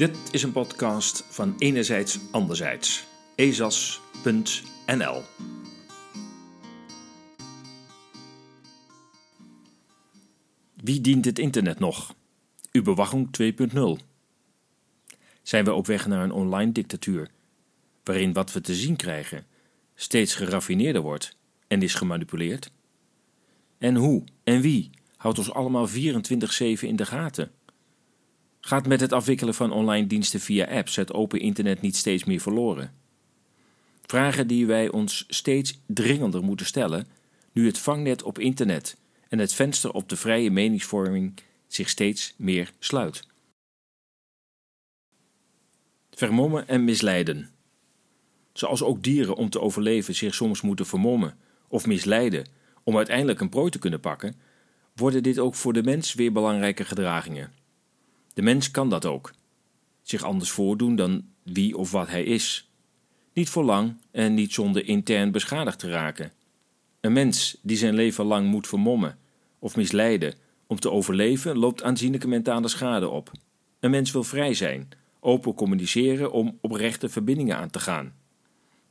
Dit is een podcast van Enerzijds Anderzijds. ezas.nl Wie dient het internet nog? Überwachung 2.0 Zijn we op weg naar een online dictatuur, waarin wat we te zien krijgen steeds geraffineerder wordt en is gemanipuleerd? En hoe en wie houdt ons allemaal 24-7 in de gaten? Gaat met het afwikkelen van online diensten via apps het open internet niet steeds meer verloren? Vragen die wij ons steeds dringender moeten stellen nu het vangnet op internet en het venster op de vrije meningsvorming zich steeds meer sluit. Vermommen en misleiden. Zoals ook dieren om te overleven zich soms moeten vermommen of misleiden om uiteindelijk een prooi te kunnen pakken, worden dit ook voor de mens weer belangrijke gedragingen. De mens kan dat ook. Zich anders voordoen dan wie of wat hij is. Niet voor lang en niet zonder intern beschadigd te raken. Een mens die zijn leven lang moet vermommen of misleiden om te overleven, loopt aanzienlijke mentale schade op. Een mens wil vrij zijn, open communiceren om oprechte verbindingen aan te gaan.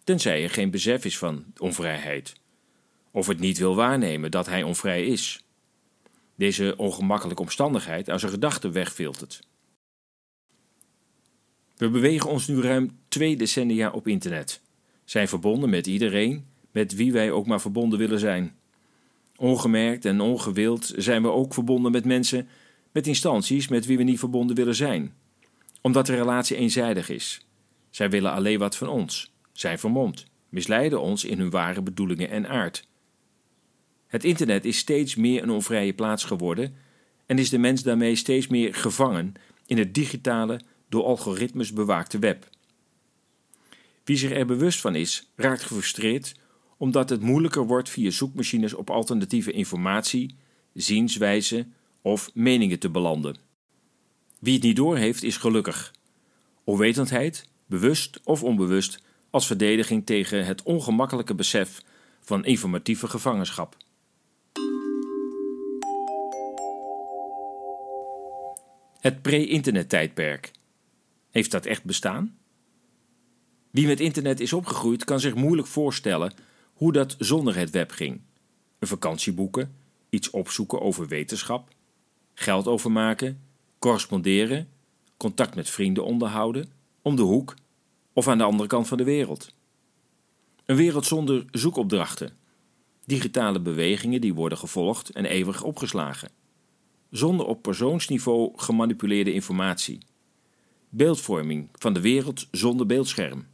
Tenzij er geen besef is van onvrijheid. Of het niet wil waarnemen dat hij onvrij is deze ongemakkelijke omstandigheid als een gedachte wegfiltert. We bewegen ons nu ruim twee decennia op internet, zijn verbonden met iedereen met wie wij ook maar verbonden willen zijn. Ongemerkt en ongewild zijn we ook verbonden met mensen, met instanties met wie we niet verbonden willen zijn, omdat de relatie eenzijdig is. Zij willen alleen wat van ons, zijn vermomd, misleiden ons in hun ware bedoelingen en aard. Het internet is steeds meer een onvrije plaats geworden en is de mens daarmee steeds meer gevangen in het digitale, door algoritmes bewaakte web. Wie zich er bewust van is, raakt gefrustreerd omdat het moeilijker wordt via zoekmachines op alternatieve informatie, zienswijzen of meningen te belanden. Wie het niet doorheeft, is gelukkig. Onwetendheid, bewust of onbewust, als verdediging tegen het ongemakkelijke besef van informatieve gevangenschap. Het pre-internettijdperk. Heeft dat echt bestaan? Wie met internet is opgegroeid kan zich moeilijk voorstellen hoe dat zonder het web ging. Een vakantie boeken, iets opzoeken over wetenschap, geld overmaken, corresponderen, contact met vrienden onderhouden, om de hoek of aan de andere kant van de wereld. Een wereld zonder zoekopdrachten, digitale bewegingen die worden gevolgd en eeuwig opgeslagen zonder op persoonsniveau gemanipuleerde informatie. Beeldvorming van de wereld zonder beeldscherm.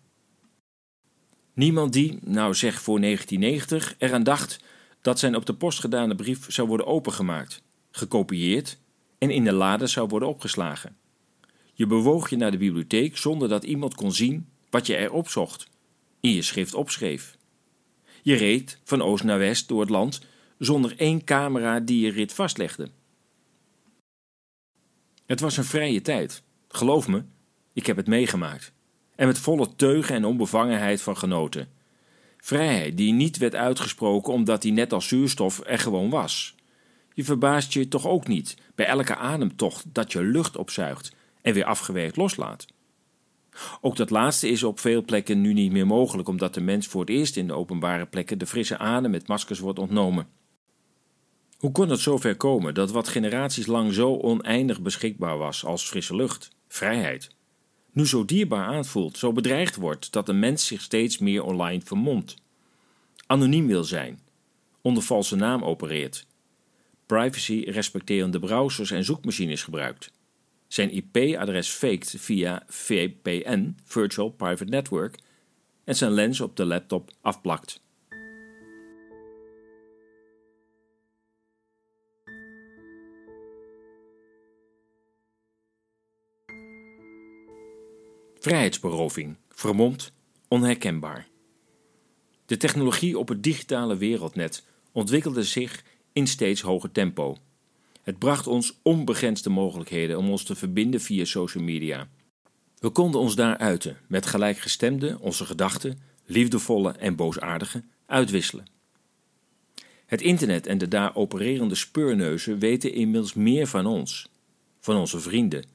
Niemand die, nou zeg voor 1990, eraan dacht dat zijn op de post gedane brief zou worden opengemaakt, gekopieerd en in de lade zou worden opgeslagen. Je bewoog je naar de bibliotheek zonder dat iemand kon zien wat je erop zocht, in je schrift opschreef. Je reed van oost naar west door het land zonder één camera die je rit vastlegde. Het was een vrije tijd. Geloof me, ik heb het meegemaakt. En met volle teugen en onbevangenheid van genoten. Vrijheid die niet werd uitgesproken omdat die net als zuurstof er gewoon was. Je verbaast je toch ook niet bij elke ademtocht dat je lucht opzuigt en weer afgewerkt loslaat. Ook dat laatste is op veel plekken nu niet meer mogelijk omdat de mens voor het eerst in de openbare plekken de frisse adem met maskers wordt ontnomen. Hoe kon het zover komen dat wat generaties lang zo oneindig beschikbaar was als frisse lucht, vrijheid, nu zo dierbaar aanvoelt, zo bedreigd wordt dat de mens zich steeds meer online vermomt, anoniem wil zijn, onder valse naam opereert, privacy-respecterende browsers en zoekmachines gebruikt, zijn IP-adres faked via VPN, Virtual Private Network, en zijn lens op de laptop afplakt. Vrijheidsberoving, vermomd, onherkenbaar. De technologie op het digitale wereldnet ontwikkelde zich in steeds hoger tempo. Het bracht ons onbegrensde mogelijkheden om ons te verbinden via social media. We konden ons daar uiten, met gelijkgestemde onze gedachten, liefdevolle en boosaardige, uitwisselen. Het internet en de daar opererende speurneuzen weten inmiddels meer van ons, van onze vrienden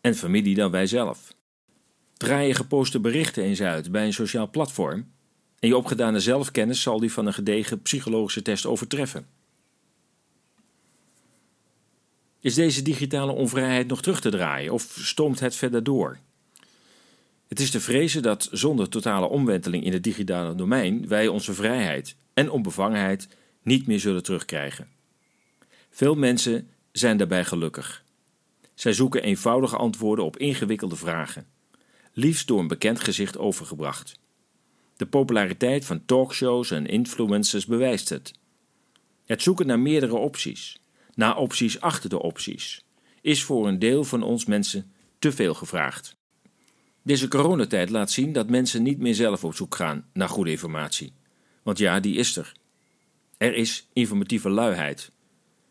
en familie dan wij zelf. Draai je geposte berichten eens uit bij een sociaal platform en je opgedane zelfkennis zal die van een gedegen psychologische test overtreffen. Is deze digitale onvrijheid nog terug te draaien of stoomt het verder door? Het is te vrezen dat zonder totale omwenteling in het digitale domein wij onze vrijheid en onbevangenheid niet meer zullen terugkrijgen. Veel mensen zijn daarbij gelukkig. Zij zoeken eenvoudige antwoorden op ingewikkelde vragen, liefst door een bekend gezicht overgebracht. De populariteit van talkshows en influencers bewijst het. Het zoeken naar meerdere opties, naar opties achter de opties, is voor een deel van ons mensen te veel gevraagd. Deze coronatijd laat zien dat mensen niet meer zelf op zoek gaan naar goede informatie. Want ja, die is er. Er is informatieve luiheid.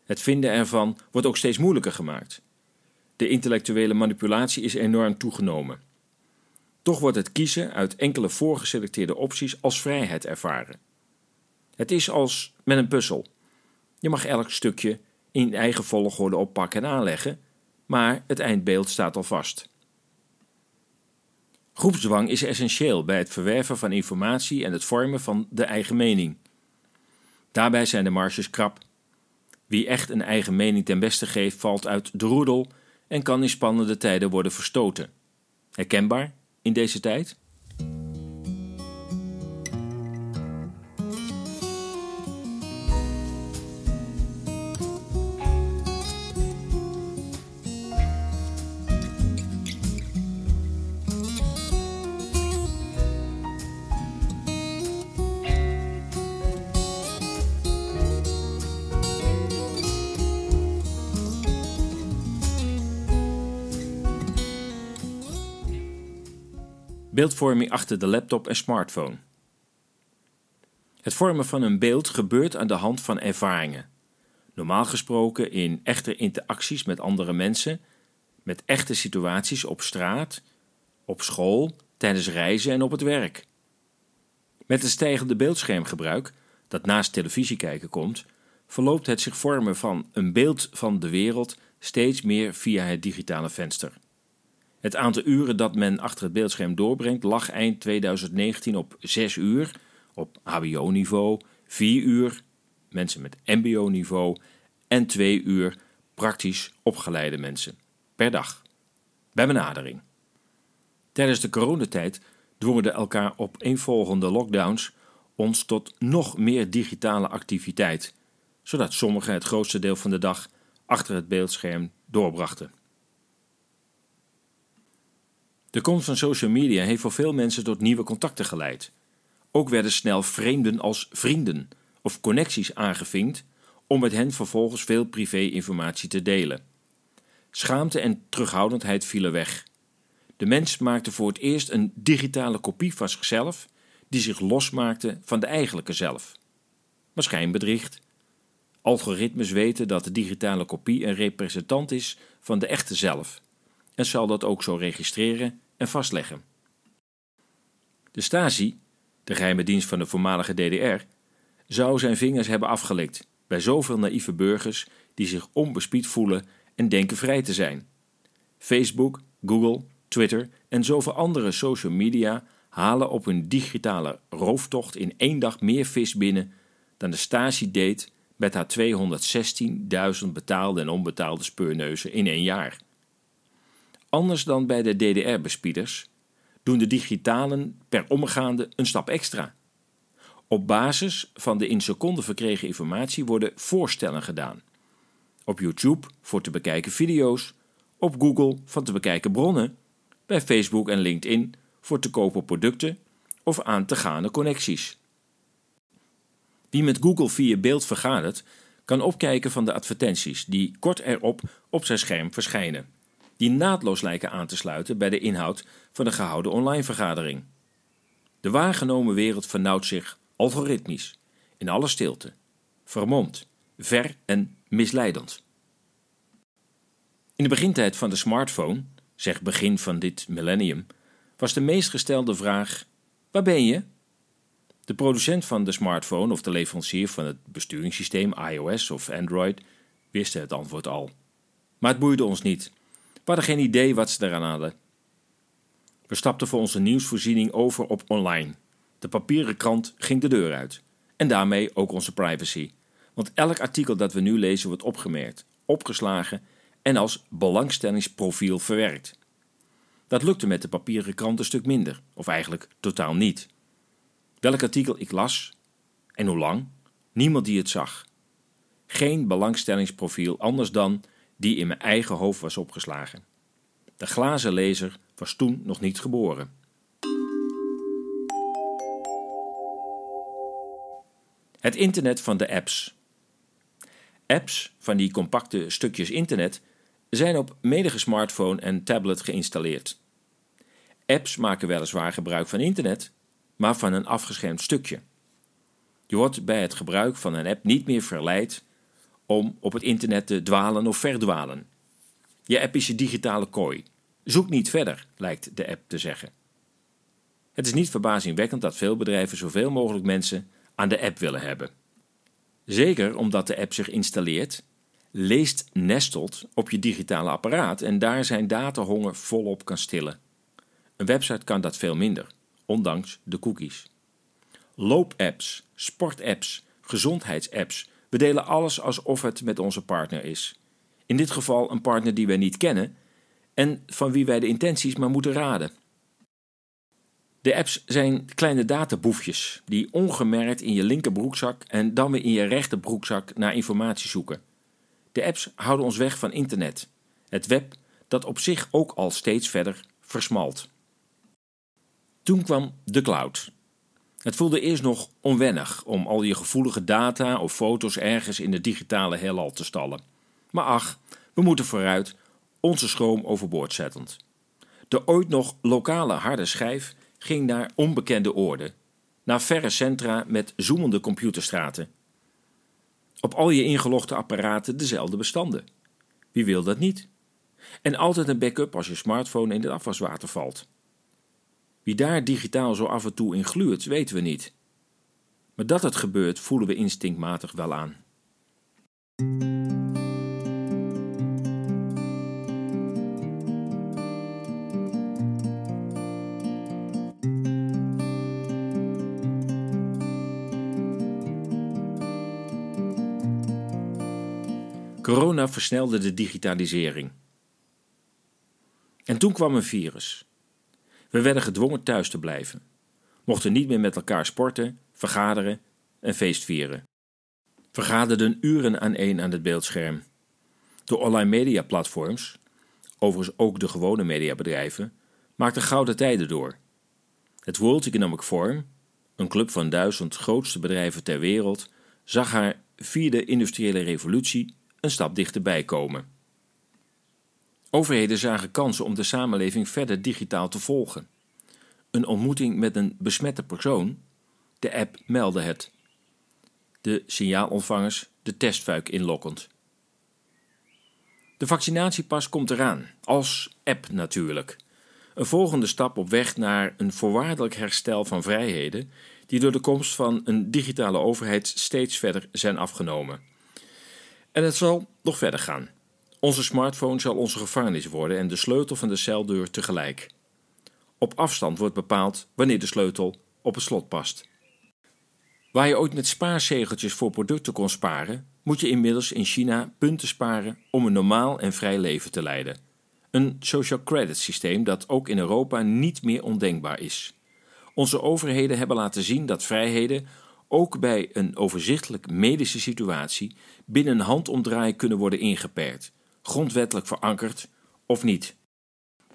Het vinden ervan wordt ook steeds moeilijker gemaakt. De intellectuele manipulatie is enorm toegenomen. Toch wordt het kiezen uit enkele voorgeselecteerde opties als vrijheid ervaren. Het is als met een puzzel. Je mag elk stukje in eigen volgorde oppakken en aanleggen, maar het eindbeeld staat al vast. Groepsdwang is essentieel bij het verwerven van informatie en het vormen van de eigen mening. Daarbij zijn de marges krap. Wie echt een eigen mening ten beste geeft, valt uit de roedel en kan in spannende tijden worden verstoten. Herkenbaar in deze tijd? Beeldvorming achter de laptop en smartphone. Het vormen van een beeld gebeurt aan de hand van ervaringen. Normaal gesproken in echte interacties met andere mensen, met echte situaties op straat, op school, tijdens reizen en op het werk. Met het stijgende beeldschermgebruik, dat naast televisie kijken komt, verloopt het zich vormen van een beeld van de wereld steeds meer via het digitale venster. Het aantal uren dat men achter het beeldscherm doorbrengt lag eind 2019 op 6 uur op HBO-niveau, 4 uur mensen met MBO-niveau en 2 uur praktisch opgeleide mensen per dag. Bij benadering. Tijdens de coronatijd dwongen de elkaar opeenvolgende lockdowns ons tot nog meer digitale activiteit, zodat sommigen het grootste deel van de dag achter het beeldscherm doorbrachten. De komst van social media heeft voor veel mensen tot nieuwe contacten geleid. Ook werden snel vreemden als vrienden of connecties aangevinkt om met hen vervolgens veel privé-informatie te delen. Schaamte en terughoudendheid vielen weg. De mens maakte voor het eerst een digitale kopie van zichzelf die zich losmaakte van de eigenlijke zelf. Maar schijnbedriegt. Algoritmes weten dat de digitale kopie een representant is van de echte zelf en zal dat ook zo registreren en vastleggen. De Stasi, de geheime dienst van de voormalige DDR, zou zijn vingers hebben afgelikt bij zoveel naïeve burgers die zich onbespied voelen en denken vrij te zijn. Facebook, Google, Twitter en zoveel andere social media halen op hun digitale rooftocht in één dag meer vis binnen dan de Stasi deed met haar 216.000 betaalde en onbetaalde speurneuzen in één jaar. Anders dan bij de DDR-bespieders doen de digitalen per omgaande een stap extra. Op basis van de in seconden verkregen informatie worden voorstellen gedaan. Op YouTube voor te bekijken video's, op Google van te bekijken bronnen, bij Facebook en LinkedIn voor te kopen producten of aan te gaande connecties. Wie met Google via beeld vergadert, kan opkijken van de advertenties die kort erop op zijn scherm verschijnen die naadloos lijken aan te sluiten bij de inhoud van de gehouden online vergadering. De waargenomen wereld vernauwt zich algoritmisch, in alle stilte, vermomd, ver en misleidend. In de begintijd van de smartphone, zeg begin van dit millennium, was de meest gestelde vraag: Waar ben je? De producent van de smartphone of de leverancier van het besturingssysteem iOS of Android wisten het antwoord al. Maar het boeide ons niet We hadden geen idee wat ze eraan hadden. We stapten voor onze nieuwsvoorziening over op online. De papieren krant ging de deur uit. En daarmee ook onze privacy. Want elk artikel dat we nu lezen wordt opgemerkt, opgeslagen en als belangstellingsprofiel verwerkt. Dat lukte met de papieren krant een stuk minder, of eigenlijk totaal niet. Welk artikel ik las en hoe lang, niemand die het zag. Geen belangstellingsprofiel anders dan die in mijn eigen hoofd was opgeslagen. De glazen lezer was toen nog niet geboren. Het internet van de apps. Apps van die compacte stukjes internet zijn op menige smartphone en tablet geïnstalleerd. Apps maken weliswaar gebruik van internet, maar van een afgeschermd stukje. Je wordt bij het gebruik van een app niet meer verleid om op het internet te dwalen of verdwalen. Je app is je digitale kooi. Zoek niet verder, lijkt de app te zeggen. Het is niet verbazingwekkend dat veel bedrijven zoveel mogelijk mensen aan de app willen hebben. Zeker omdat de app zich installeert, leest, nestelt op je digitale apparaat en daar zijn datahonger volop kan stillen. Een website kan dat veel minder, ondanks de cookies. Loopapps, sportapps, gezondheidsapps, we delen alles alsof het met onze partner is. In dit geval een partner die wij niet kennen en van wie wij de intenties maar moeten raden. De apps zijn kleine databoefjes die ongemerkt in je linkerbroekzak en dan weer in je rechterbroekzak naar informatie zoeken. De apps houden ons weg van internet, het web dat op zich ook al steeds verder versmalt. Toen kwam de cloud. Het voelde eerst nog onwennig om al je gevoelige data of foto's ergens in de digitale heelal te stallen. Maar ach, we moeten vooruit, onze schroom overboord zettend. De ooit nog lokale harde schijf ging naar onbekende oorden, naar verre centra met zoemende computerstraten. Op al je ingelogde apparaten dezelfde bestanden. Wie wil dat niet? En altijd een backup als je smartphone in het afwaswater valt. Wie daar digitaal zo af en toe in gluurt, weten we niet. Maar dat het gebeurt, voelen we instinctmatig wel aan. Corona versnelde de digitalisering. En toen kwam een virus. We werden gedwongen thuis te blijven, mochten niet meer met elkaar sporten, vergaderen en feestvieren. Vergaderden uren aan één aan het beeldscherm. De online mediaplatforms, overigens ook de gewone mediabedrijven, maakten gouden tijden door. Het World Economic Forum, een club van duizend grootste bedrijven ter wereld, zag haar vierde industriële revolutie een stap dichterbij komen. Overheden zagen kansen om de samenleving verder digitaal te volgen. Een ontmoeting met een besmette persoon, de app meldde het. De signaalontvangers de testfuik inlokkend. De vaccinatiepas komt eraan, als app natuurlijk. Een volgende stap op weg naar een voorwaardelijk herstel van vrijheden, die door de komst van een digitale overheid steeds verder zijn afgenomen. En het zal nog verder gaan. Onze smartphone zal onze gevangenis worden en de sleutel van de celdeur tegelijk. Op afstand wordt bepaald wanneer de sleutel op het slot past. Waar je ooit met spaarzegeltjes voor producten kon sparen, moet je inmiddels in China punten sparen om een normaal en vrij leven te leiden. Een social credit systeem dat ook in Europa niet meer ondenkbaar is. Onze overheden hebben laten zien dat vrijheden ook bij een overzichtelijk medische situatie binnen een handomdraai kunnen worden ingeperkt, grondwettelijk verankerd of niet.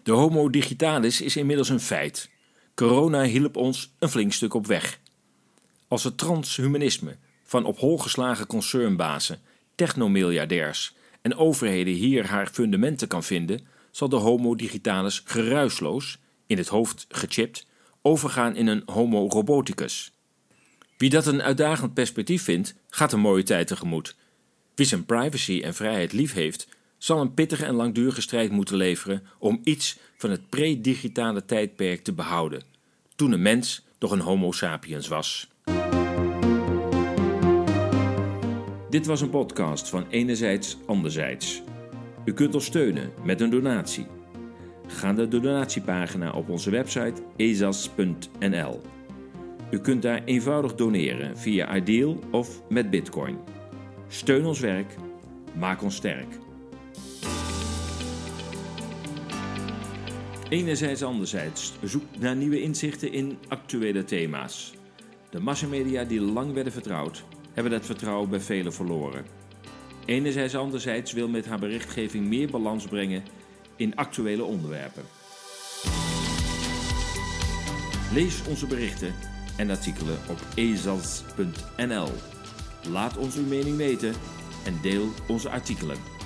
De homo digitalis is inmiddels een feit. Corona hielp ons een flink stuk op weg. Als het transhumanisme van op hol geslagen concernbazen, technomiljardairs en overheden hier haar fundamenten kan vinden, zal de homo digitalis geruisloos, in het hoofd gechipt, overgaan in een homo roboticus. Wie dat een uitdagend perspectief vindt, gaat een mooie tijd tegemoet. Wie zijn privacy en vrijheid lief heeft, zal een pittige en langdurige strijd moeten leveren om iets van het pre-digitale tijdperk te behouden, toen een mens nog een Homo sapiens was. Dit was een podcast van Enerzijds Anderzijds. U kunt ons steunen met een donatie. Ga naar de donatiepagina op onze website ezas.nl. U kunt daar eenvoudig doneren via Ideal of met Bitcoin. Steun ons werk, maak ons sterk. Enerzijds anderzijds zoek naar nieuwe inzichten in actuele thema's. De massamedia die lang werden vertrouwd, hebben dat vertrouwen bij velen verloren. Enerzijds anderzijds wil met haar berichtgeving meer balans brengen in actuele onderwerpen. Lees onze berichten en artikelen op ezals.nl. Laat ons uw mening weten en deel onze artikelen.